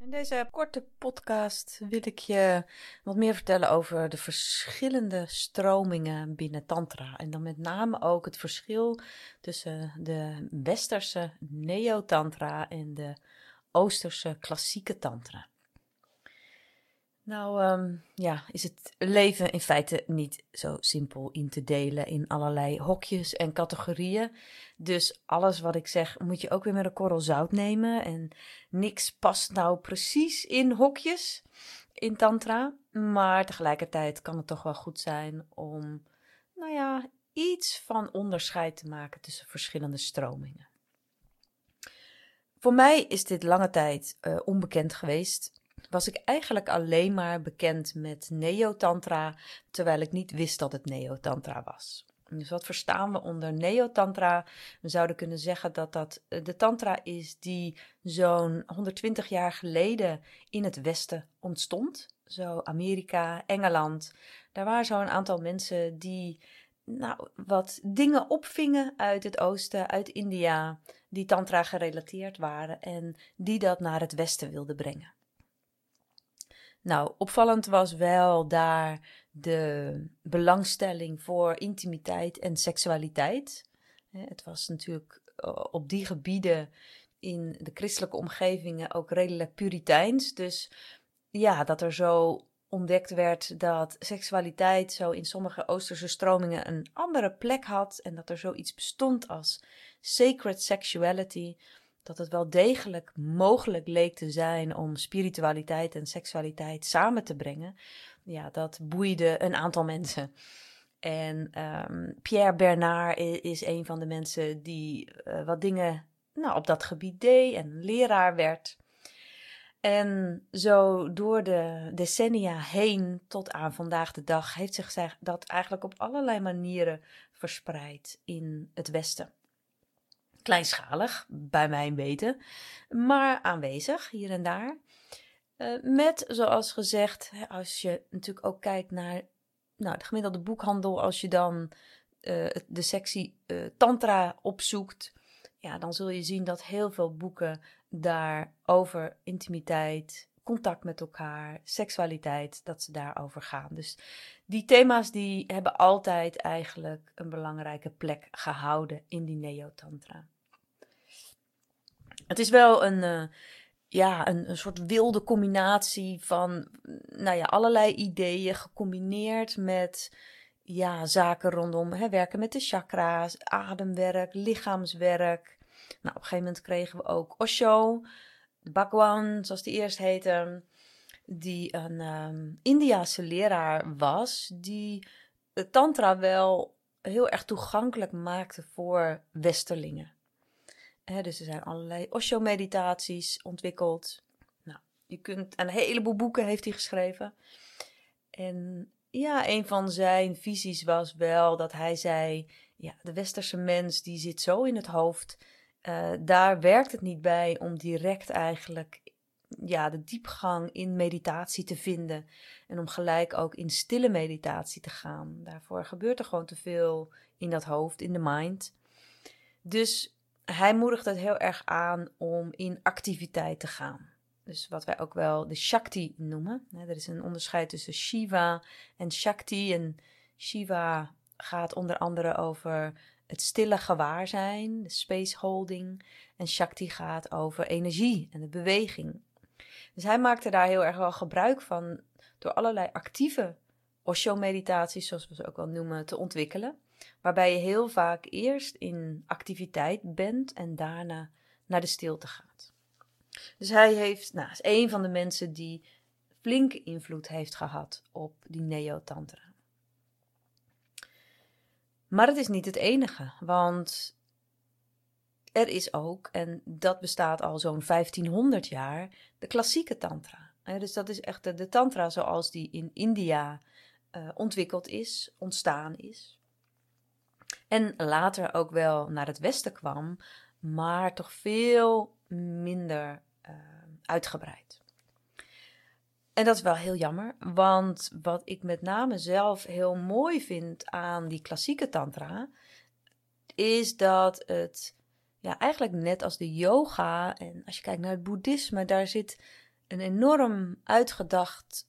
In deze korte podcast wil ik je wat meer vertellen over de verschillende stromingen binnen Tantra. En dan met name ook het verschil tussen de westerse neo-Tantra en de oosterse klassieke Tantra. Nou, ehm, ja, is het leven in feite niet zo simpel in te delen in allerlei hokjes en categorieën. Dus alles wat ik zeg moet je ook weer met een korrel zout nemen. En niks past nou precies in hokjes in Tantra. Maar tegelijkertijd kan het toch wel goed zijn om, nou ja, iets van onderscheid te maken tussen verschillende stromingen. Voor mij is dit lange tijd uh, onbekend geweest was ik eigenlijk alleen maar bekend met Neo-Tantra, terwijl ik niet wist dat het Neo-Tantra was. Dus wat verstaan we onder Neo-Tantra? We zouden kunnen zeggen dat dat eh, de Tantra is die zo'n 120 jaar geleden in het Westen ontstond. Zo Amerika, Engeland. Daar waren zo'n aantal mensen die nou, wat dingen opvingen uit het Oosten, uit India, die Tantra gerelateerd waren en die dat naar het Westen wilden brengen. Nou, opvallend was wel daar de belangstelling voor intimiteit en seksualiteit. Het was natuurlijk eh, op die gebieden in de christelijke omgevingen ook redelijk puriteins. Dus ja, dat er zo ontdekt werd dat seksualiteit zo in sommige Oosterse stromingen een andere plek had en dat er zoiets bestond als sacred sexuality dat het wel degelijk mogelijk leek te zijn om spiritualiteit en seksualiteit samen te brengen, ja, dat boeide een aantal mensen. En um, Pierre Bernard is een van de mensen die uh, wat dingen nou, op dat gebied deed en leraar werd. En zo door de decennia heen tot aan vandaag de dag heeft zich dat eigenlijk op allerlei manieren verspreid in het Westen. Kleinschalig, bij mijn weten, maar aanwezig hier en daar. Uh, met, zoals gezegd, als je natuurlijk ook kijkt naar nou, de gemiddelde boekhandel, als je dan uh, de sectie uh, Tantra opzoekt, ja, dan zul je zien dat heel veel boeken daar over intimiteit, contact met elkaar, seksualiteit, dat ze daarover gaan. Dus die thema's die hebben altijd eigenlijk een belangrijke plek gehouden in die neo-tantra. Het is wel een, uh, ja, een, soort wilde combinatie van nou ja, allerlei ideeën gecombineerd met ja, zaken rondom hè, werken met de chakra's, ademwerk, lichaamswerk. Nou, op een gegeven moment kregen we ook Osho, Bhagwan, zoals die eerst heette, die een um, Indiase leraar was, die de tantra wel heel erg toegankelijk maakte voor westerlingen. Dus er zijn allerlei Osho-meditaties ontwikkeld. Nou, je kunt een heleboel boeken heeft hij geschreven. En ja, een van zijn visies was wel dat hij zei: ja, de westerse mens die zit zo in het hoofd uh, daar werkt het niet bij om direct eigenlijk ja, de diepgang in meditatie te vinden. En om gelijk ook in stille meditatie te gaan. Daarvoor gebeurt er gewoon te veel in dat hoofd, in de mind. Dus hij moedigt het heel erg aan om in activiteit te gaan. Dus wat wij ook wel de Shakti noemen. Er is een onderscheid tussen Shiva en Shakti. En Shiva gaat onder andere over het stille gewaarzijn, de space holding. En Shakti gaat over energie en de beweging. Dus hij maakte daar heel erg wel gebruik van door allerlei actieve Osho-meditaties, zoals we ze ook wel noemen, te ontwikkelen. Waarbij je heel vaak eerst in activiteit bent en daarna naar de stilte gaat. Dus hij heeft, nou, is een van de mensen die flinke invloed heeft gehad op die Neo-Tantra. Maar het is niet het enige, want er is ook, en dat bestaat al zo'n 1500 jaar, de klassieke tantra. dus dat is echt de, tantra zoals die in India uh, ontwikkeld is, ontstaan is. En later ook wel naar het westen kwam, maar toch veel minder uh, uitgebreid. En dat is wel heel jammer, want wat ik met name zelf heel mooi vind aan die klassieke tantra, is dat het ja, eigenlijk net als de yoga en als je kijkt naar het boeddhisme, daar zit een enorm uitgedacht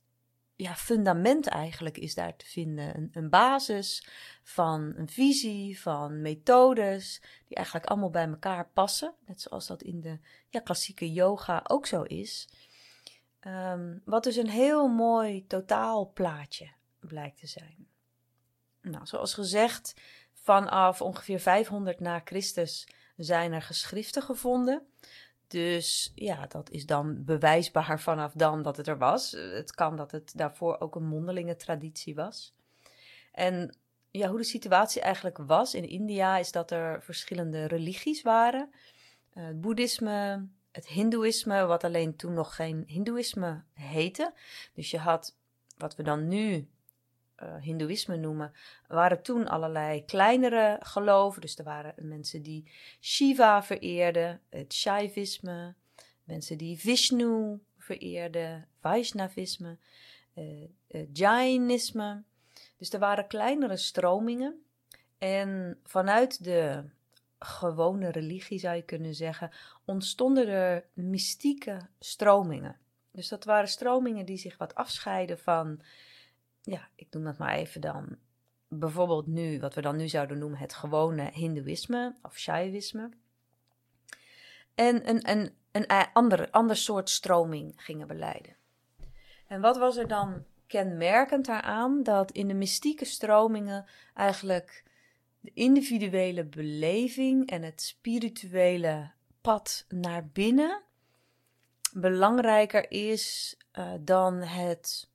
ja, fundament eigenlijk is daar te vinden. Een basis van een visie, van methodes, die eigenlijk allemaal bij elkaar passen. Net zoals dat in de ja, klassieke yoga ook zo is. Ehm, wat dus een heel mooi totaalplaatje blijkt te zijn. Nou, zoals gezegd, vanaf ongeveer 500 na Christus zijn er geschriften gevonden. Dus ja, dat is dan bewijsbaar vanaf dan dat het er was. Het kan dat het daarvoor ook een mondelinge traditie was. En ja, hoe de situatie eigenlijk was in India is dat er verschillende religies waren. Uh, het boeddhisme, het hindoeïsme, wat alleen toen nog geen hindoeïsme heette. Dus je had wat we dan nu uh, hindoeïsme noemen, waren toen allerlei kleinere geloven. Dus er waren mensen die Shiva vereerden, het Shaivisme, mensen die Vishnu vereerden, Vaishnavisme, uh, Jainisme. Dus er waren kleinere stromingen. En vanuit de gewone religie, zou je kunnen zeggen, ontstonden er mystieke stromingen. Dus dat waren stromingen die zich wat afscheiden van ja, ik noem dat maar even dan, bijvoorbeeld nu, wat we dan nu zouden noemen het gewone Hindoeïsme of Shaivisme. En een, een, een ander, ander soort stroming gingen beleiden. En wat was er dan kenmerkend daaraan? Dat in de mystieke stromingen eigenlijk de individuele beleving en het spirituele pad naar binnen belangrijker is uh, dan het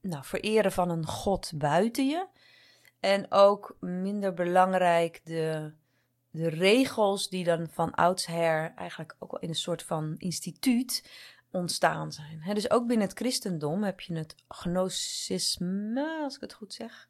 nou, vereren van een god buiten je. En ook minder belangrijk de, de regels die dan van oudsher eigenlijk ook wel in een soort van instituut ontstaan zijn. dus ook binnen het christendom heb je het gnosticisme, als ik het goed zeg.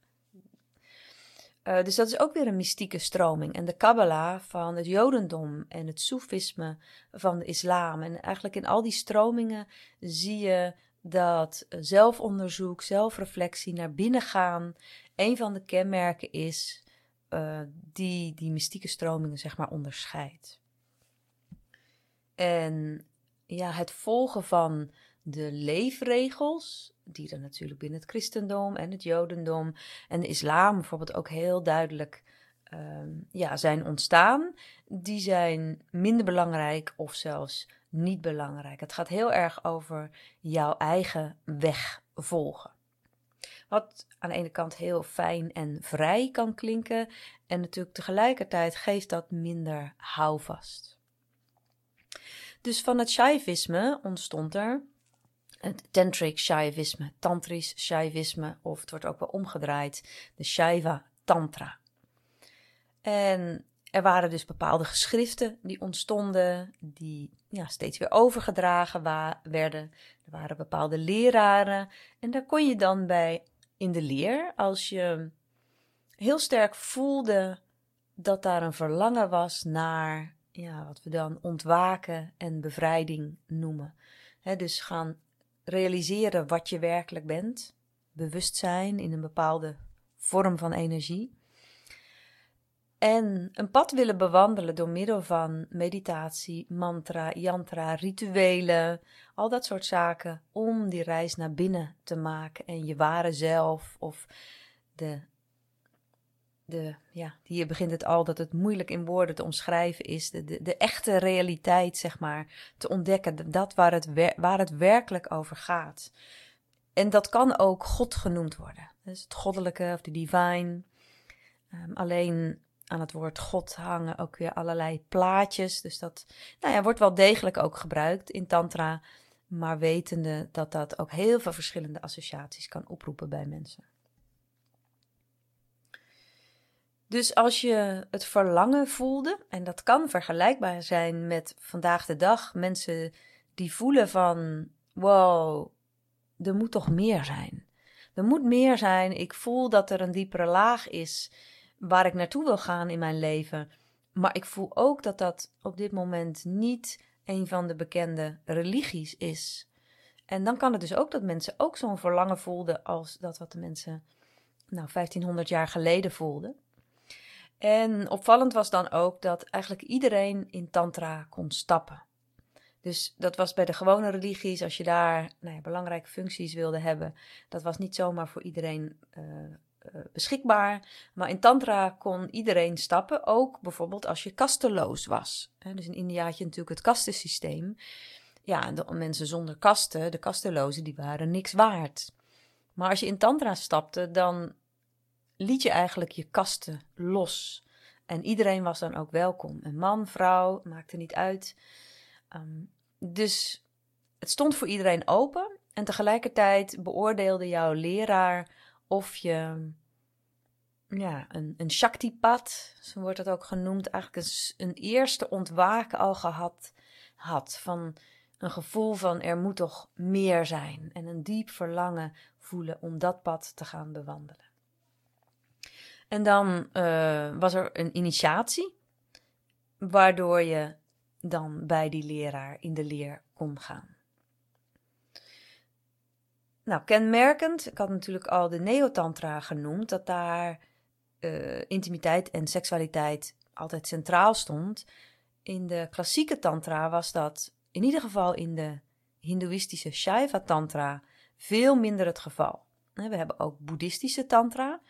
Uh, dus dat is ook weer een mystieke stroming. En de Kabbalah van het Jodendom en het Soefisme van de islam. En eigenlijk in al die stromingen zie je dat zelfonderzoek, zelfreflectie, naar binnen gaan, een van de kenmerken is uh, die die mystieke stromingen zeg maar onderscheidt. En ja, het volgen van de leefregels, die er natuurlijk binnen het christendom en het jodendom en de islam bijvoorbeeld ook heel duidelijk uh, ja, zijn ontstaan, die zijn minder belangrijk of zelfs niet belangrijk. Het gaat heel erg over jouw eigen weg volgen. Wat aan de ene kant heel fijn en vrij kan klinken, en natuurlijk tegelijkertijd geeft dat minder houvast. Dus van het Shaivisme ontstond er het Tantric Shaivisme, Tantrisch Shaivisme, of het wordt ook wel omgedraaid, de Shaiva Tantra. En er waren dus bepaalde geschriften die ontstonden, die ja, steeds weer overgedragen werden. Er waren bepaalde leraren. En daar kon je dan bij in de leer, als je heel sterk voelde dat daar een verlangen was naar ja, wat we dan ontwaken en bevrijding noemen. dus gaan realiseren wat je werkelijk bent, bewustzijn in een bepaalde vorm van energie. En een pad willen bewandelen door middel van meditatie, mantra, yantra, rituelen, al dat soort zaken, om die reis naar binnen te maken en je ware zelf of de, de ja, hier begint het al dat het moeilijk in woorden te omschrijven is, de, de, de echte realiteit, zeg maar, te ontdekken, dat waar het, waar het werkelijk over gaat. En dat kan ook God genoemd worden. Dus het goddelijke of de divine. Um, alleen aan het woord God hangen ook weer allerlei plaatjes. Dus dat nou ja, wordt wel degelijk ook gebruikt in Tantra. Maar wetende dat dat ook heel veel verschillende associaties kan oproepen bij mensen. Dus als je het verlangen voelde, en dat kan vergelijkbaar zijn met vandaag de dag, mensen die voelen van, wow, er moet toch meer zijn. Er moet meer zijn. Ik voel dat er een diepere laag is waar ik naartoe wil gaan in mijn leven. Maar ik voel ook dat dat op dit moment niet een van de bekende religies is. En dan kan het dus ook dat mensen ook zo'n verlangen voelden als dat wat de mensen nou 1500 jaar geleden voelden. En opvallend was dan ook dat eigenlijk iedereen in tantra kon stappen. Dus dat was bij de gewone religies, als je daar nou ja, belangrijke functies wilde hebben, dat was niet zomaar voor iedereen uh, uh, beschikbaar. Maar in Tantra kon iedereen stappen, ook bijvoorbeeld als je kasteloos was. Dus in India had je natuurlijk het kastensysteem. Ja, de mensen zonder kasten, de kastelozen, die waren niks waard. Maar als je in Tantra stapte, dan liet je eigenlijk je kasten los. En iedereen was dan ook welkom. Een man, vrouw, maakte niet uit. Um, dus het stond voor iedereen open. En tegelijkertijd beoordeelde jouw leraar of je ja, een, een Shakti-pad, zo wordt het ook genoemd, eigenlijk een, een eerste ontwaken al gehad had. Van een gevoel van er moet toch meer zijn. En een diep verlangen voelen om dat pad te gaan bewandelen. En dan uh, was er een initiatie, waardoor je dan bij die leraar in de leer kon gaan. Nou, kenmerkend, ik had natuurlijk al de neotantra genoemd, dat daar uh, intimiteit en seksualiteit altijd centraal stond. In de klassieke tantra was dat in ieder geval in de hindoeïstische Shaiva tantra veel minder het geval. We hebben ook boeddhistische tantra.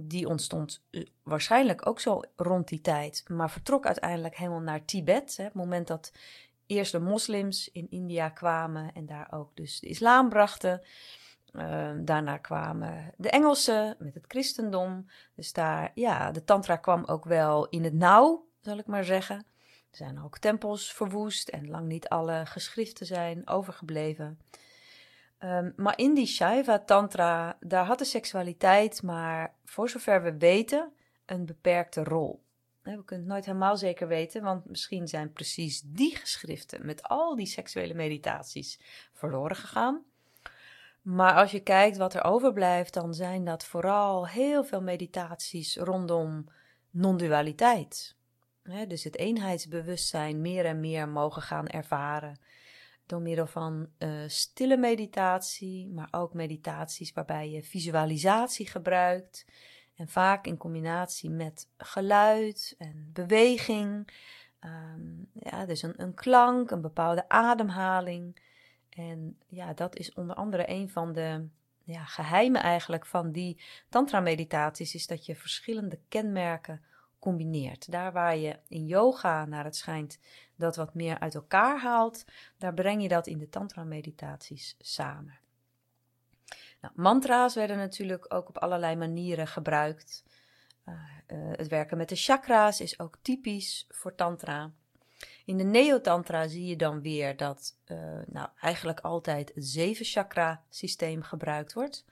Die ontstond eh, waarschijnlijk ook zo rond die tijd, maar vertrok uiteindelijk helemaal naar Tibet. Het moment dat eerst de moslims in India kwamen en daar ook dus de islam brachten. Uh, daarna kwamen de Engelsen met het christendom. Dus daar, ja, de tantra kwam ook wel in het nauw, zal ik maar zeggen. Er zijn ook tempels verwoest en lang niet alle geschriften zijn overgebleven. Um, maar in die Shaiva Tantra, daar had de seksualiteit maar, voor zover we weten, een beperkte rol. We kunnen het nooit helemaal zeker weten, want misschien zijn precies die geschriften met al die seksuele meditaties verloren gegaan. Maar als je kijkt wat er overblijft, dan zijn dat vooral heel veel meditaties rondom non-dualiteit. Dus het eenheidsbewustzijn meer en meer mogen gaan ervaren door middel van uh, stille meditatie, maar ook meditaties waarbij je visualisatie gebruikt. En vaak in combinatie met geluid en beweging. Um, ja, dus een, een klank, een bepaalde ademhaling. En ja, dat is onder andere een van de ja, geheimen eigenlijk van die tantra-meditaties, is dat je verschillende kenmerken combineert. Daar waar je in yoga, naar het schijnt, dat wat meer uit elkaar haalt, daar breng je dat in de tantra-meditaties samen. Nou, mantra's werden natuurlijk ook op allerlei manieren gebruikt. Uh, uh, het werken met de chakra's is ook typisch voor tantra. In de neotantra zie je dan weer dat uh, nou, eigenlijk altijd het zeven chakra systeem gebruikt wordt.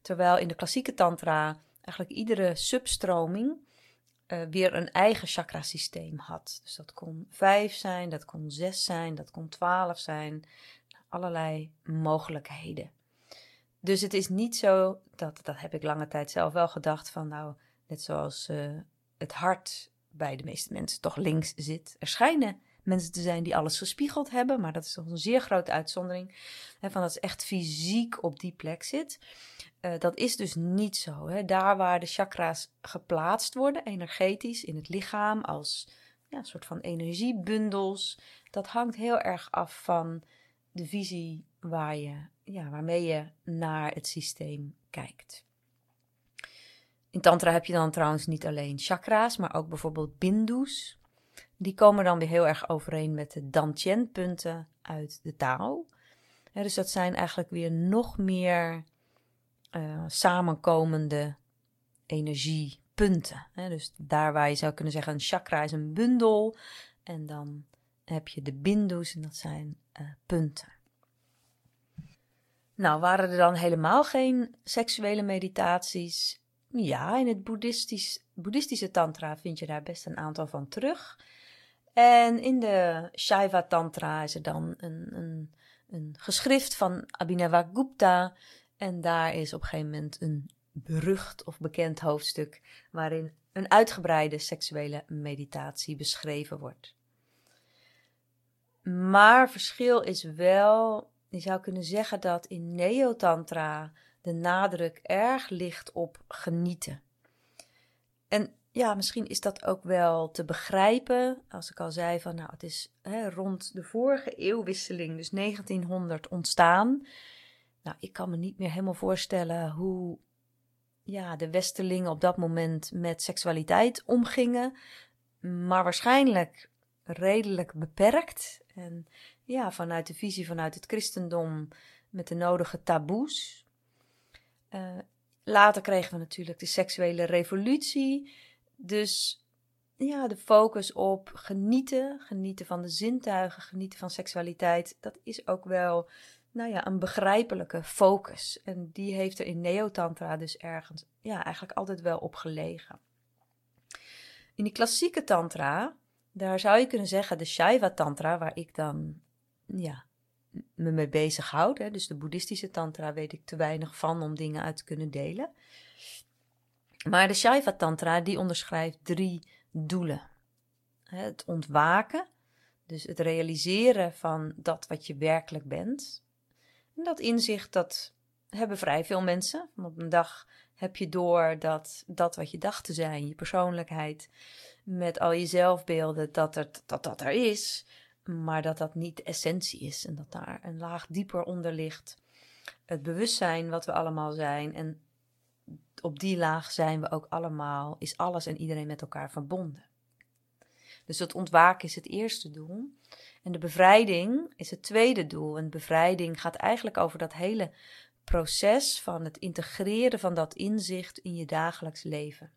Terwijl in de klassieke tantra eigenlijk iedere substroming uh, weer een eigen chakrasysteem had. Dus dat kon vijf zijn, dat kon zes zijn, dat kon twaalf zijn. Allerlei mogelijkheden. Dus het is niet zo, dat, dat heb ik lange tijd zelf wel gedacht, van nou, net zoals uh, het hart bij de meeste mensen toch links zit. Er schijnen mensen te zijn die alles gespiegeld hebben, maar dat is toch een zeer grote uitzondering. Hè, van dat het echt fysiek op die plek zit. Uh, dat is dus niet zo. Hè. Daar waar de chakra's geplaatst worden, energetisch in het lichaam, als ja, een soort van energiebundels, dat hangt heel erg af van de visie waar je, ja, waarmee je naar het systeem kijkt. In Tantra heb je dan trouwens niet alleen chakra's, maar ook bijvoorbeeld bindus. Die komen dan weer heel erg overeen met de Dantian-punten uit de Tao. dus dat zijn eigenlijk weer nog meer uh, samenkomende energiepunten. dus daar waar je zou kunnen zeggen, een chakra is een bundel. En dan heb je de bindus en dat zijn uh, punten. Nou, waren er dan helemaal geen seksuele meditaties? Ja, in het boeddhistisch, boeddhistische tantra vind je daar best een aantal van terug. En in de Shaiva Tantra is er dan een, een, een geschrift van Abhinavagupta. En daar is op een gegeven moment een berucht of bekend hoofdstuk waarin een uitgebreide seksuele meditatie beschreven wordt. Maar verschil is wel, je zou kunnen zeggen dat in Neotantra de nadruk erg ligt op genieten. En ja, misschien is dat ook wel te begrijpen. Als ik al zei van, nou, het is hè, rond de vorige eeuwwisseling, dus 1900, ontstaan. Nou, ik kan me niet meer helemaal voorstellen hoe ja, de Westerlingen op dat moment met seksualiteit omgingen. Maar waarschijnlijk redelijk beperkt. En ja, vanuit de visie vanuit het christendom met de nodige taboes. Uh, later kregen we natuurlijk de seksuele revolutie. Dus ja, de focus op genieten, genieten van de zintuigen, genieten van seksualiteit, dat is ook wel nou ja, een begrijpelijke focus. En die heeft er in Neotantra dus ergens, ja, eigenlijk altijd wel op gelegen. In die klassieke Tantra, daar zou je kunnen zeggen, de Shaiva Tantra, waar ik dan, ja, me mee bezig houd. Hè. Dus de boeddhistische Tantra weet ik te weinig van om dingen uit te kunnen delen. Maar de Shaiva Tantra, die onderschrijft drie doelen. Het ontwaken, dus het realiseren van dat wat je werkelijk bent. En dat inzicht, dat hebben vrij veel mensen. op een dag heb je door dat dat wat je dacht te zijn, je persoonlijkheid, met al je zelfbeelden, dat, er, dat dat er is, maar dat dat niet de essentie is en dat daar een laag dieper onder ligt. Het bewustzijn wat we allemaal zijn en op die laag zijn we ook allemaal, is alles en iedereen met elkaar verbonden. Dus dat ontwaken is het eerste doel. En de bevrijding is het tweede doel. En bevrijding gaat eigenlijk over dat hele proces van het integreren van dat inzicht in je dagelijks leven.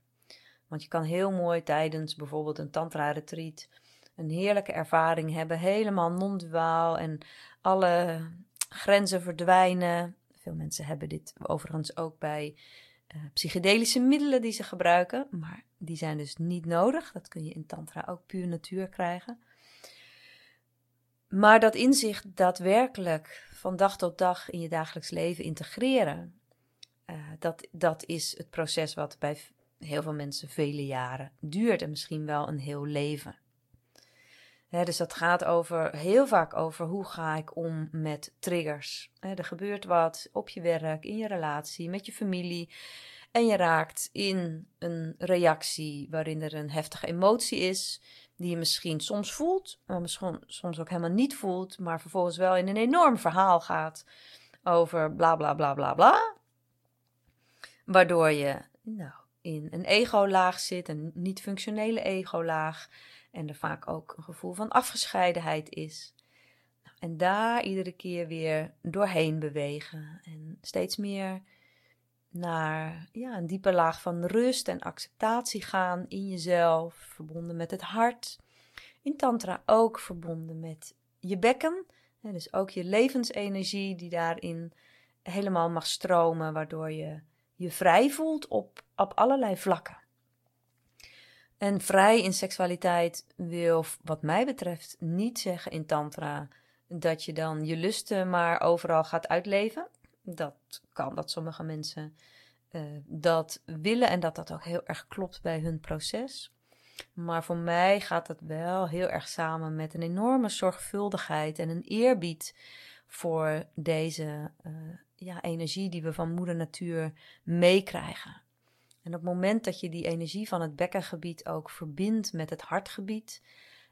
Want je kan heel mooi tijdens bijvoorbeeld een tantra-retreat een heerlijke ervaring hebben, helemaal non-duaal en alle grenzen verdwijnen. Veel mensen hebben dit overigens ook bij uh, psychedelische middelen die ze gebruiken, maar die zijn dus niet nodig. Dat kun je in Tantra ook puur natuur krijgen. Maar dat inzicht daadwerkelijk van dag tot dag in je dagelijks leven integreren, uh, dat, dat is het proces wat bij heel veel mensen vele jaren duurt en misschien wel een heel leven. Dus dat gaat over, heel vaak over hoe ga ik om met triggers. er gebeurt wat op je werk, in je relatie, met je familie. En je raakt in een reactie waarin er een heftige emotie is die je misschien soms voelt, maar misschien soms ook helemaal niet voelt, maar vervolgens wel in een enorm verhaal gaat over bla bla bla bla bla. Waardoor je nou, in een ego-laag zit, een niet-functionele ego-laag, en er vaak ook een gevoel van afgescheidenheid is. En daar iedere keer weer doorheen bewegen en steeds meer naar ja, een diepe laag van rust en acceptatie gaan in jezelf, verbonden met het hart. In Tantra ook verbonden met je bekken, dus ook je levensenergie die daarin helemaal mag stromen, waardoor je je vrij voelt op, op allerlei vlakken. En vrij in seksualiteit wil, wat mij betreft, niet zeggen in Tantra dat je dan je lusten maar overal gaat uitleven dat kan, dat sommige mensen uh, dat willen en dat dat ook heel erg klopt bij hun proces. Maar voor mij gaat het wel heel erg samen met een enorme zorgvuldigheid en een eerbied voor deze uh, ja, energie die we van moeder natuur meekrijgen. En op het moment dat je die energie van het bekkengebied ook verbindt met het hartgebied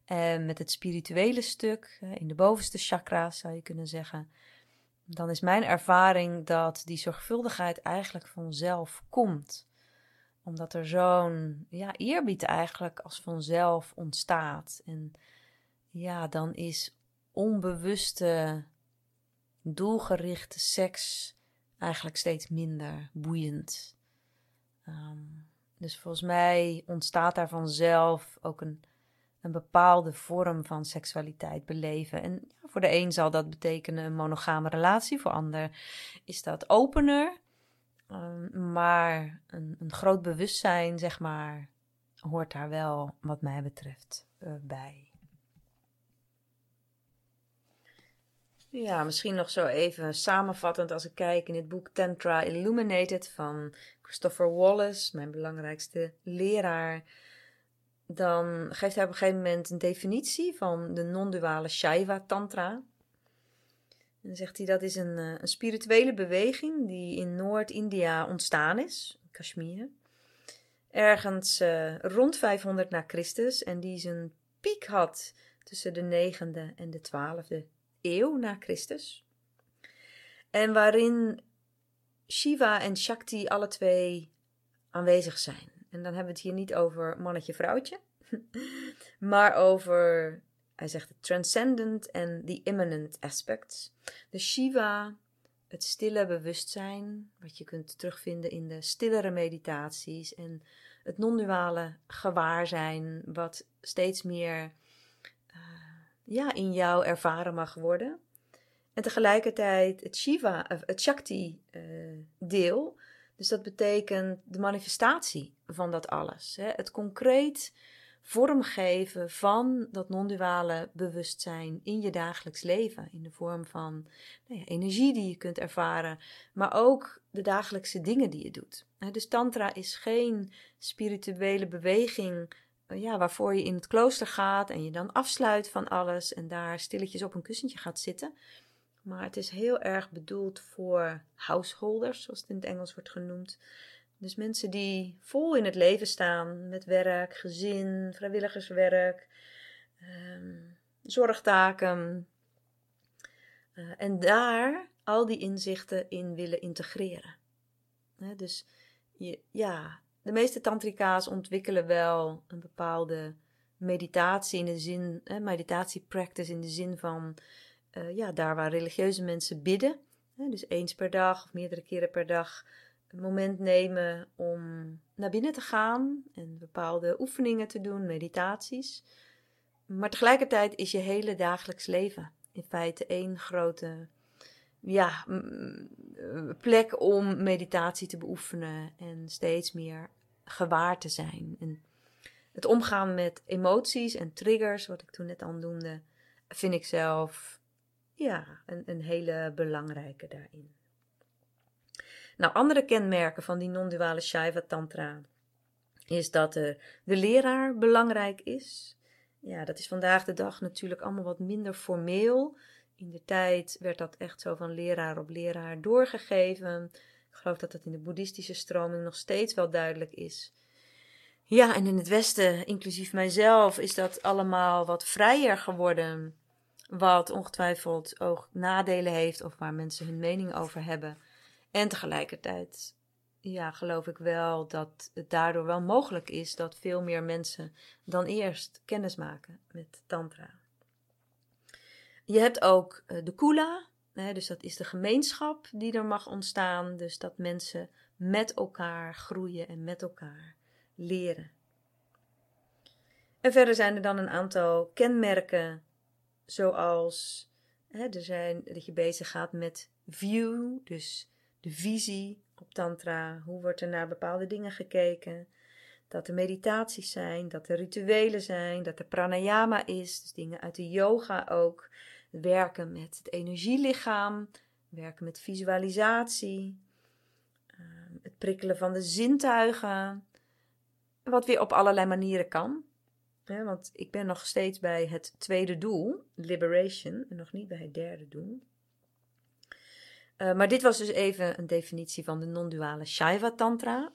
en met het spirituele stuk, in de bovenste chakra's zou je kunnen zeggen, dan is mijn ervaring dat die zorgvuldigheid eigenlijk vanzelf komt. Omdat er zo'n ja, eerbied eigenlijk als vanzelf ontstaat. En ja, dan is onbewuste, doelgerichte seks eigenlijk steeds minder boeiend. Ehm, dus volgens mij ontstaat daar vanzelf ook een een bepaalde vorm van seksualiteit beleven. En ja, voor de een zal dat betekenen een monogame relatie, voor ander is dat opener. Um, maar een, een, groot bewustzijn, zeg maar, hoort daar wel, wat mij betreft, uh, bij. Ja, misschien nog zo even samenvattend als ik kijk in het boek Tantra Illuminated van Christopher Wallace, mijn belangrijkste leraar dan geeft hij op een gegeven moment een definitie van de non-duale Shaiva Tantra. En dan zegt hij dat is een, eh, een spirituele beweging die in Noord-India ontstaan is, Kashmir. ergens uh, rond 500 na Christus en die zijn piek had tussen de 9e en de 12e na Christus. En waarin Shiva en Shakti alle twee aanwezig zijn. En dan hebben we het hier niet over mannetje-vrouwtje, maar over, hij zegt, het transcendent en the immanent aspects. De Shiva, het stille bewustzijn, wat je kunt terugvinden in de stillere meditaties en het non-duale gewaarzijn, wat steeds meer ja, in jou ervaren mag worden. En tegelijkertijd het Shiva, het Shakti-deel. Eh, dus dat betekent de manifestatie van dat alles. Hè? Het concreet vormgeven van dat non-duale bewustzijn in je dagelijks leven. In de vorm van nou ja, energie die je kunt ervaren, maar ook de dagelijkse dingen die je doet. Dus Tantra is geen spirituele beweging eh, ja, waarvoor je in het klooster gaat en je dan afsluit van alles en daar stilletjes op een kussentje gaat zitten. Maar het is heel erg bedoeld voor householders, zoals het in het Engels wordt genoemd. Dus mensen die vol in het leven staan met werk, gezin, vrijwilligerswerk, ehm, zorgtaken. Uh, en daar al die inzichten in willen integreren. dus je, ja, de meeste tantrika's ontwikkelen wel een bepaalde meditatie in de zin, meditatie-practice in de zin van uh, ja, daar waar religieuze mensen bidden, hè, dus eens per dag of meerdere keren per dag, een moment nemen om naar binnen te gaan en bepaalde oefeningen te doen, meditaties. Maar tegelijkertijd is je hele dagelijks leven in feite één grote ja, plek om meditatie te beoefenen en steeds meer gewaar te zijn. En het omgaan met emoties en triggers, wat ik toen net al noemde, vind ik zelf ja, een, een hele belangrijke daarin. Nou, andere kenmerken van die non-duale Shaiva Tantra is dat de, de leraar belangrijk is. Ja, dat is vandaag de dag natuurlijk allemaal wat minder formeel. In de tijd werd dat echt zo van leraar op leraar doorgegeven. Geloof dat dat in de boeddhistische stroming nog steeds wel duidelijk is. Ja, en in het Westen, inclusief mijzelf, is dat allemaal wat vrijer geworden. Wat ongetwijfeld ook nadelen heeft of waar mensen hun mening over hebben. En tegelijkertijd, ja, geloof ik wel dat het daardoor wel mogelijk is dat veel meer mensen dan eerst kennis maken met Tantra. Je hebt ook eh, de Kula, dus dat is de gemeenschap die er mag ontstaan. Dus dat mensen met elkaar groeien en met elkaar leren. En verder zijn er dan een aantal kenmerken Zoals er zijn, dat je bezig gaat met view, dus de visie op Tantra. Hoe wordt er naar bepaalde dingen gekeken? Dat er meditaties zijn, dat er rituelen zijn, dat er pranayama is, dus dingen uit de yoga ook. Werken met het energielichaam, werken met visualisatie, ehm, het prikkelen van de zintuigen. Wat weer op allerlei manieren kan want ik ben nog steeds bij het tweede doel, liberation, en nog niet bij het derde doel. Uh, maar dit was dus even een definitie van de non-duale Shaiva Tantra.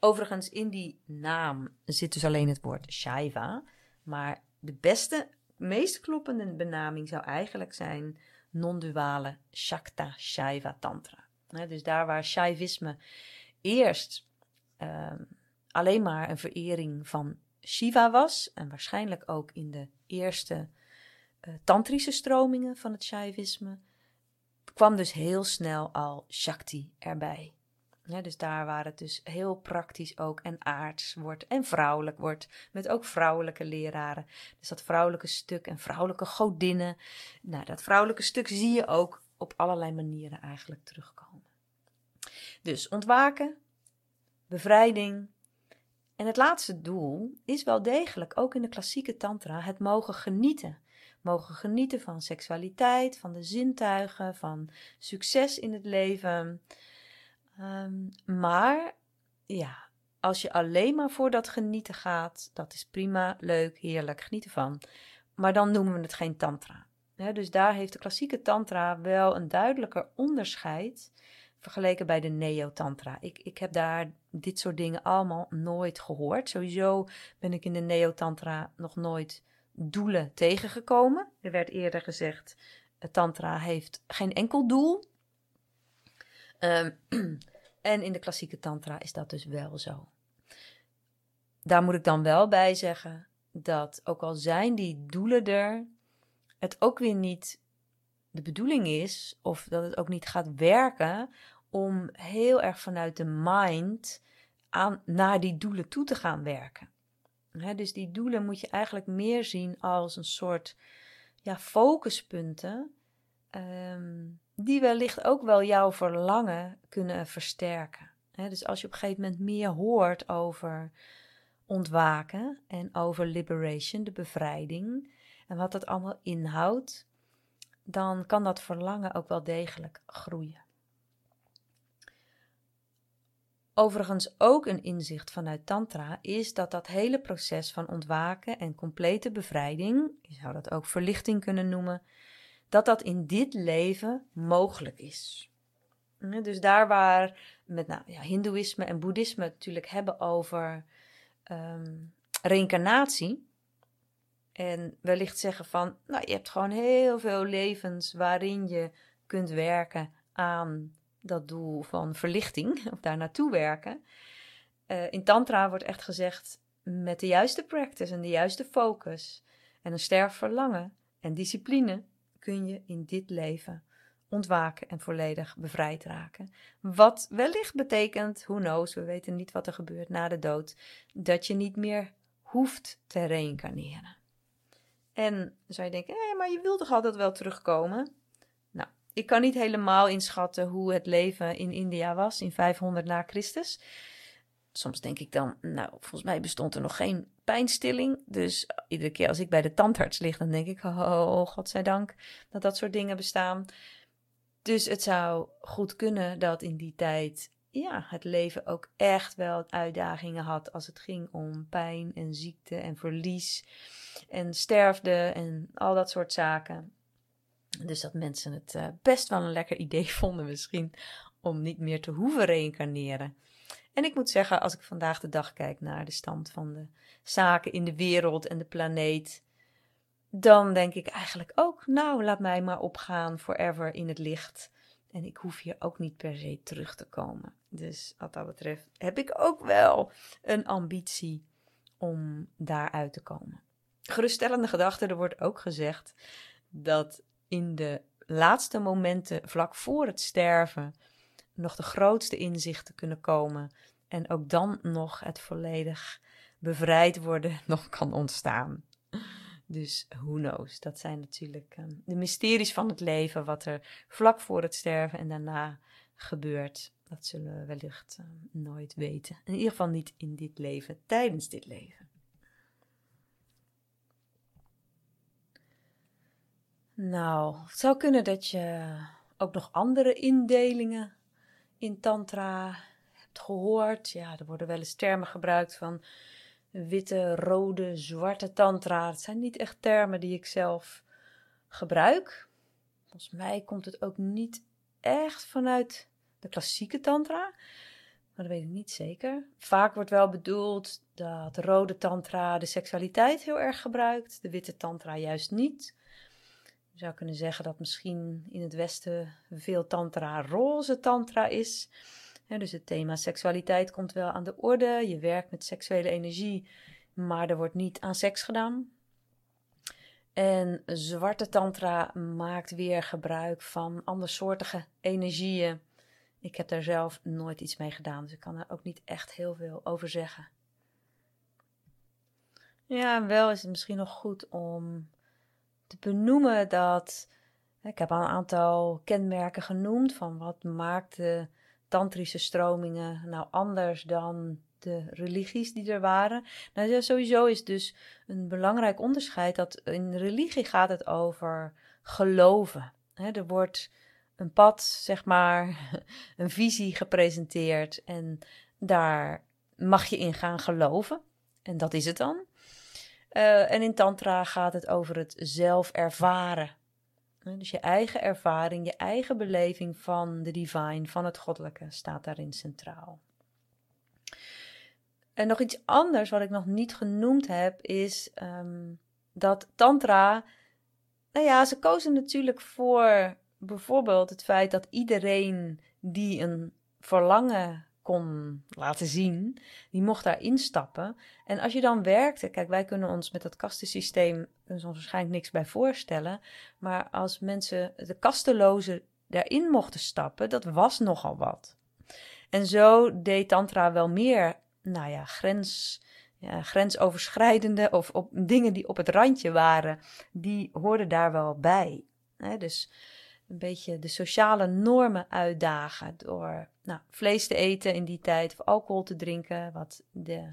Overigens, in die naam zit dus alleen het woord Shaiva. Maar de beste, meest kloppende benaming zou eigenlijk zijn non-duale Shakta Shaiva Tantra. dus daar waar Shaivisme eerst uh, alleen maar een verering van Shiva was. En waarschijnlijk ook in de eerste uh, tantrische stromingen van het Shaivisme. kwam dus heel snel al Shakti erbij. Ja, dus daar waar het dus heel praktisch ook en aards wordt en vrouwelijk wordt. Met ook vrouwelijke leraren. Dus dat vrouwelijke stuk en vrouwelijke godinnen. Nou, dat vrouwelijke stuk zie je ook op allerlei manieren eigenlijk terugkomen. Dus ontwaken, bevrijding, en het laatste doel is wel degelijk ook in de klassieke tantra het mogen genieten. Mogen genieten van seksualiteit, van de zintuigen, van succes in het leven. Ehm, maar ja, als je alleen maar voor dat genieten gaat, dat is prima, leuk, heerlijk, genieten van. Maar dan noemen we het geen tantra. dus daar heeft de klassieke tantra wel een duidelijker onderscheid vergeleken bij de Neo-Tantra. Ik, ik heb daar dit soort dingen allemaal nooit gehoord. Sowieso ben ik in de Neo-Tantra nog nooit doelen tegengekomen. Er werd eerder gezegd, Tantra heeft geen enkel doel. Um, en in de klassieke Tantra is dat dus wel zo. Daar moet ik dan wel bij zeggen dat ook al zijn die doelen er, het ook weer niet de bedoeling is, of dat het ook niet gaat werken, om heel erg vanuit de mind aan, naar die doelen toe te gaan werken. dus die doelen moet je eigenlijk meer zien als een soort ja, focuspunten, ehm, die wellicht ook wel jouw verlangen kunnen versterken. dus als je op een gegeven moment meer hoort over ontwaken en over liberation, de bevrijding, en wat dat allemaal inhoudt, dan kan dat verlangen ook wel degelijk groeien. Overigens ook een inzicht vanuit Tantra is dat dat hele proces van ontwaken en complete bevrijding, je zou dat ook verlichting kunnen noemen, dat dat in dit leven mogelijk is. Dus daar waar met nou, ja, Hindoeïsme en Boeddhisme natuurlijk hebben over um, reïncarnatie. En wellicht zeggen van, nou, je hebt gewoon heel veel levens waarin je kunt werken aan dat doel van verlichting, of daar naartoe werken. Uh, in Tantra wordt echt gezegd, met de juiste practice en de juiste focus en een sterk verlangen en discipline kun je in dit leven ontwaken en volledig bevrijd raken. Wat wellicht betekent, who knows, we weten niet wat er gebeurt na de dood, dat je niet meer hoeft te reïncarneren. En zou je denken, eh, maar je wilt toch altijd wel terugkomen? Nou, ik kan niet helemaal inschatten hoe het leven in India was in 500 na Christus. Soms denk ik dan, nou, volgens mij bestond er nog geen pijnstilling. Dus iedere keer als ik bij de tandarts lig, dan denk ik, oh, godzijdank dat dat soort dingen bestaan. Dus het zou goed kunnen dat in die tijd ja, het leven ook echt wel uitdagingen had als het ging om pijn en ziekte en verlies en sterfde en al dat soort zaken. Dus dat mensen het uh, best wel een lekker idee vonden misschien om niet meer te hoeven reïncarneren. En ik moet zeggen, als ik vandaag de dag kijk naar de stand van de zaken in de wereld en de planeet, dan denk ik eigenlijk ook, nou, laat mij maar opgaan forever in het licht. En ik hoef hier ook niet per se terug te komen. Dus wat dat betreft heb ik ook wel een ambitie om daaruit te komen. Geruststellende gedachte, er wordt ook gezegd dat in de laatste momenten vlak voor het sterven nog de grootste inzichten kunnen komen. En ook dan nog het volledig bevrijd worden nog kan ontstaan. Dus who knows? Dat zijn natuurlijk ehm, de mysteries van het leven, wat er vlak voor het sterven en daarna gebeurt. Dat zullen we wellicht ehm, nooit weten. In ieder geval niet in dit leven, tijdens dit leven. Nou, het zou kunnen dat je ook nog andere indelingen in Tantra hebt gehoord. Ja, er worden wel eens termen gebruikt van witte, rode, zwarte tantra. Het zijn niet echt termen die ik zelf gebruik. Volgens mij komt het ook niet echt vanuit de klassieke tantra. Maar dat weet ik niet zeker. Vaak wordt wel bedoeld dat de rode tantra de seksualiteit heel erg gebruikt, de witte tantra juist niet. Je zou kunnen zeggen dat misschien in het Westen veel tantra roze tantra is dus het thema seksualiteit komt wel aan de orde. Je werkt met seksuele energie, maar er wordt niet aan seks gedaan. En zwarte tantra maakt weer gebruik van andersoortige energieën. Ik heb daar zelf nooit iets mee gedaan, dus ik kan er ook niet echt heel veel over zeggen. Ja, wel is het misschien nog goed om te benoemen dat. Ik heb al een aantal kenmerken genoemd van wat maakt de tantrische stromingen nou anders dan de religies die er waren? Nou, sowieso is dus een belangrijk onderscheid dat in religie gaat het over geloven. er wordt een pad, zeg maar, een visie gepresenteerd en daar mag je in gaan geloven. En dat is het dan. Uh, en in Tantra gaat het over het zelf ervaren. Dus je eigen ervaring, je eigen beleving van de divine, van het goddelijke, staat daarin centraal. En nog iets anders wat ik nog niet genoemd heb, is ehm, dat Tantra. Nou ja, ze kozen natuurlijk voor bijvoorbeeld het feit dat iedereen die een verlangen kon laten zien, die mocht daar instappen. En als je dan werkte, kijk, wij kunnen ons met dat kastensysteem ons waarschijnlijk niks bij voorstellen, maar als mensen de kastelozen daarin mochten stappen, dat was nogal wat. En zo deed Tantra wel meer, nou ja, grens, ja, grensoverschrijdende of op, dingen die op het randje waren, die hoorden daar wel bij. dus een beetje de sociale normen uitdagen door nou, vlees te eten in die tijd of alcohol te drinken, wat de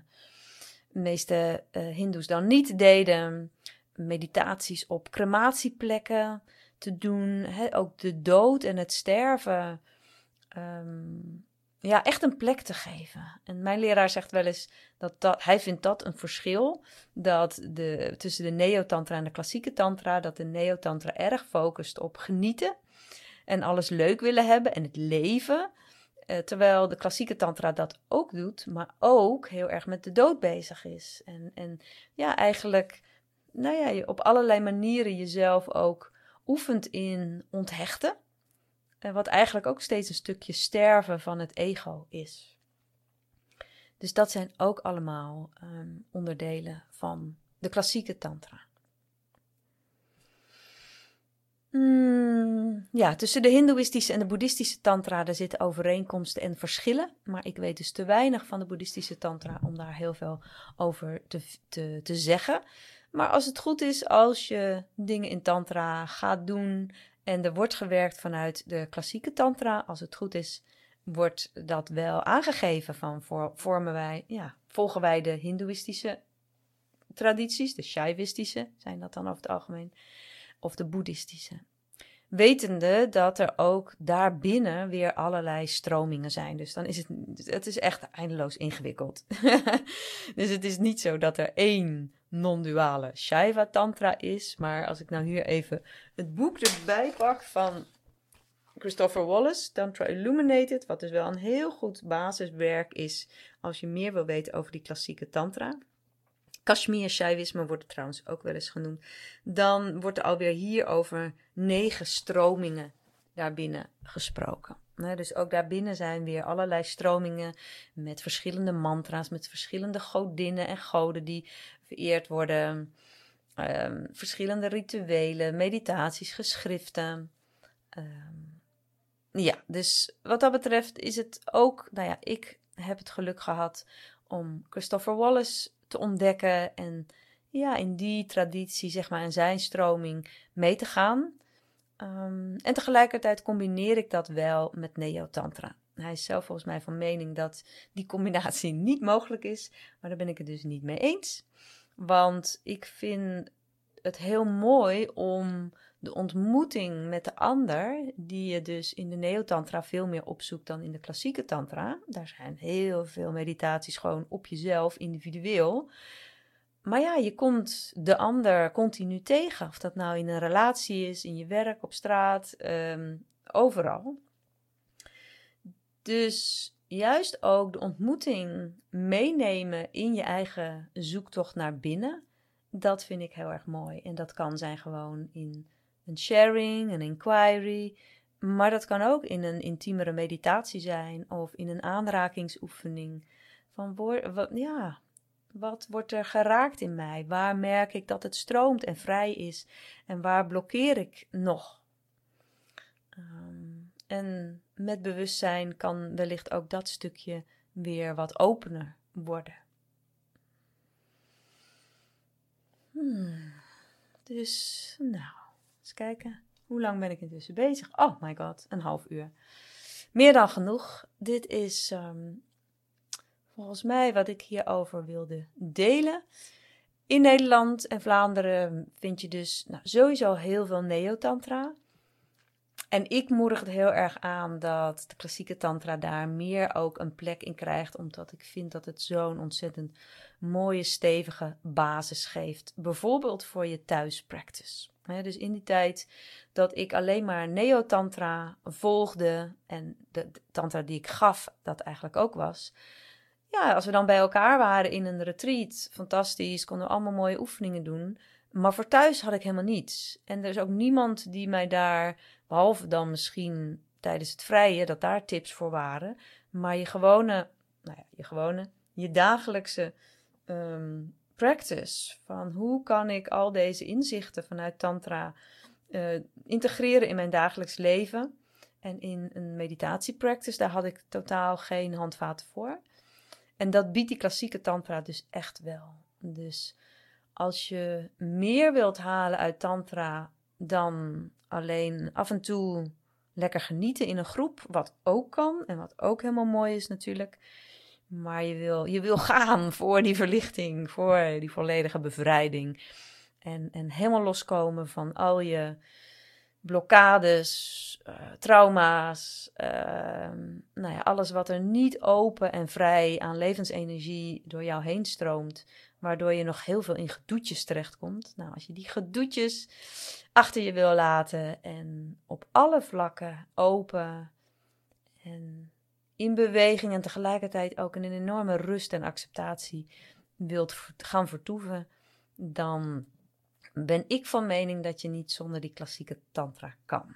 meeste uh, Hindoes dan niet deden. Meditaties op crematieplekken te doen, ook de dood en het sterven. Ehm, ja, echt een plek te geven. En mijn leraar zegt wel eens dat, dat hij vindt dat een verschil dat de, tussen de neotantra en de klassieke tantra, dat de neotantra erg focust op genieten en alles leuk willen hebben en het leven. Uh, terwijl de klassieke tantra dat ook doet, maar ook heel erg met de dood bezig is. En, en ja, eigenlijk nou ja, je op allerlei manieren jezelf ook oefent in onthechten. Uh, wat eigenlijk ook steeds een stukje sterven van het ego is. Dus dat zijn ook allemaal um, onderdelen van de klassieke tantra. Hmm, ja, tussen de Hindoeïstische en de Boeddhistische Tantra er zitten overeenkomsten en verschillen. Maar ik weet dus te weinig van de Boeddhistische Tantra om daar heel veel over te, te, te zeggen. Maar als het goed is, als je dingen in Tantra gaat doen en er wordt gewerkt vanuit de klassieke Tantra, als het goed is, wordt dat wel aangegeven van vormen wij, ja, volgen wij de Hindoeïstische tradities, de Shaivistische zijn dat dan over het algemeen of de boeddhistische. Wetende dat er ook daarbinnen weer allerlei stromingen zijn. Dus dan is het, het is echt eindeloos ingewikkeld. dus het is niet zo dat er één non-duale Shaiva Tantra is. Maar als ik nou hier even het boek erbij pak van Christopher Wallace, Tantra Illuminated, wat dus wel een heel goed basiswerk is als je meer wil weten over die klassieke Tantra. Kashmir Shaivisme wordt het trouwens ook wel eens genoemd. Dan wordt er alweer hier over negen stromingen daarbinnen gesproken. dus ook daarbinnen zijn weer allerlei stromingen met verschillende mantra's, met verschillende godinnen en goden die vereerd worden. Ehm, verschillende rituelen, meditaties, geschriften. Ehm, ja, dus wat dat betreft is het ook, nou ja, ik heb het geluk gehad om Christopher Wallace te ontdekken en ja, in die traditie, zeg maar, in zijn stroming mee te gaan. Um, en tegelijkertijd combineer ik dat wel met Neo-Tantra. Hij is zelf volgens mij van mening dat die combinatie niet mogelijk is, maar daar ben ik het dus niet mee eens. Want ik vind het heel mooi om de ontmoeting met de ander, die je dus in de Neo-Tantra veel meer opzoekt dan in de klassieke Tantra. Daar zijn heel veel meditaties gewoon op jezelf, individueel. Maar ja, je komt de ander continu tegen. Of dat nou in een relatie is, in je werk, op straat, ehm, overal. Dus juist ook de ontmoeting meenemen in je eigen zoektocht naar binnen. Dat vind ik heel erg mooi. En dat kan zijn gewoon in een sharing, een inquiry. Maar dat kan ook in een intiemere meditatie zijn of in een aanrakingsoefening. Van wat, ja, wat wordt er geraakt in mij? Waar merk ik dat het stroomt en vrij is? En waar blokkeer ik nog? Ehm, en met bewustzijn kan wellicht ook dat stukje weer wat opener worden. Hmm. Dus, nou. Kijken. Hoe lang ben ik intussen bezig? Oh my god, een half uur. Meer dan genoeg. Dit is ehm, volgens mij wat ik hierover wilde delen. In Nederland en Vlaanderen vind je dus nou, sowieso heel veel neotantra. En ik moedig het heel erg aan dat de klassieke tantra daar meer ook een plek in krijgt, omdat ik vind dat het zo'n ontzettend mooie stevige basis geeft. Bijvoorbeeld voor je thuispractice. dus in die tijd dat ik alleen maar neotantra volgde en de, tantra die ik gaf, dat eigenlijk ook was. Ja, als we dan bij elkaar waren in een retreat, fantastisch, konden we allemaal mooie oefeningen doen. Maar voor thuis had ik helemaal niets. En er is ook niemand die mij daar, behalve dan misschien tijdens het vrije, dat daar tips voor waren. Maar je gewone, nou ja, je gewone, je dagelijkse Ehm, practice. Van hoe kan ik al deze inzichten vanuit Tantra uh, integreren in mijn dagelijks leven. En in een meditatiepractice, daar had ik totaal geen handvaten voor. En dat biedt die klassieke Tantra dus echt wel. Dus als je meer wilt halen uit Tantra dan alleen af en toe lekker genieten in een groep, wat ook kan en wat ook helemaal mooi is natuurlijk maar je wil, je wil gaan voor die verlichting, voor die volledige bevrijding. En, en helemaal loskomen van al je blokkades, uh, trauma's, uh, nou ja, alles wat er niet open en vrij aan levensenergie door jou heen stroomt, waardoor je nog heel veel in gedoetjes terechtkomt. Nou, als je die gedoetjes achter je wil laten en op alle vlakken open en in beweging en tegelijkertijd ook in een enorme rust en acceptatie wilt gaan vertoeven, dan ben ik van mening dat je niet zonder die klassieke tantra kan.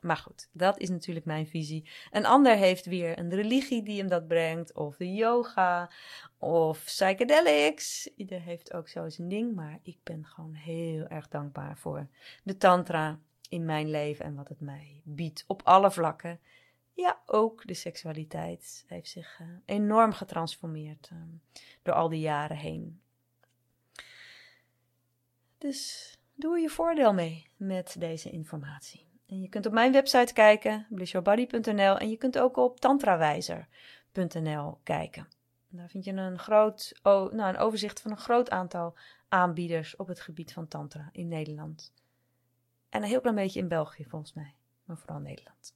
Maar goed, dat is natuurlijk mijn visie. Een ander heeft weer een religie die hem dat brengt, of de yoga, of psychedelics. Ieder heeft ook zo zijn ding, maar ik ben gewoon heel erg dankbaar voor de tantra in mijn leven en wat het mij biedt op alle vlakken. Ja, ook de seksualiteit heeft zich uh, enorm getransformeerd uh, door al die jaren heen. Dus doe je voordeel mee met deze informatie. En je kunt op mijn website kijken, blissyourbody.nl, en je kunt ook op tantrawijzer.nl kijken. Daar vind je een, groot, oh, nou, een overzicht van een groot aantal aanbieders op het gebied van tantra in Nederland. En een heel klein beetje in België volgens mij, maar vooral Nederland.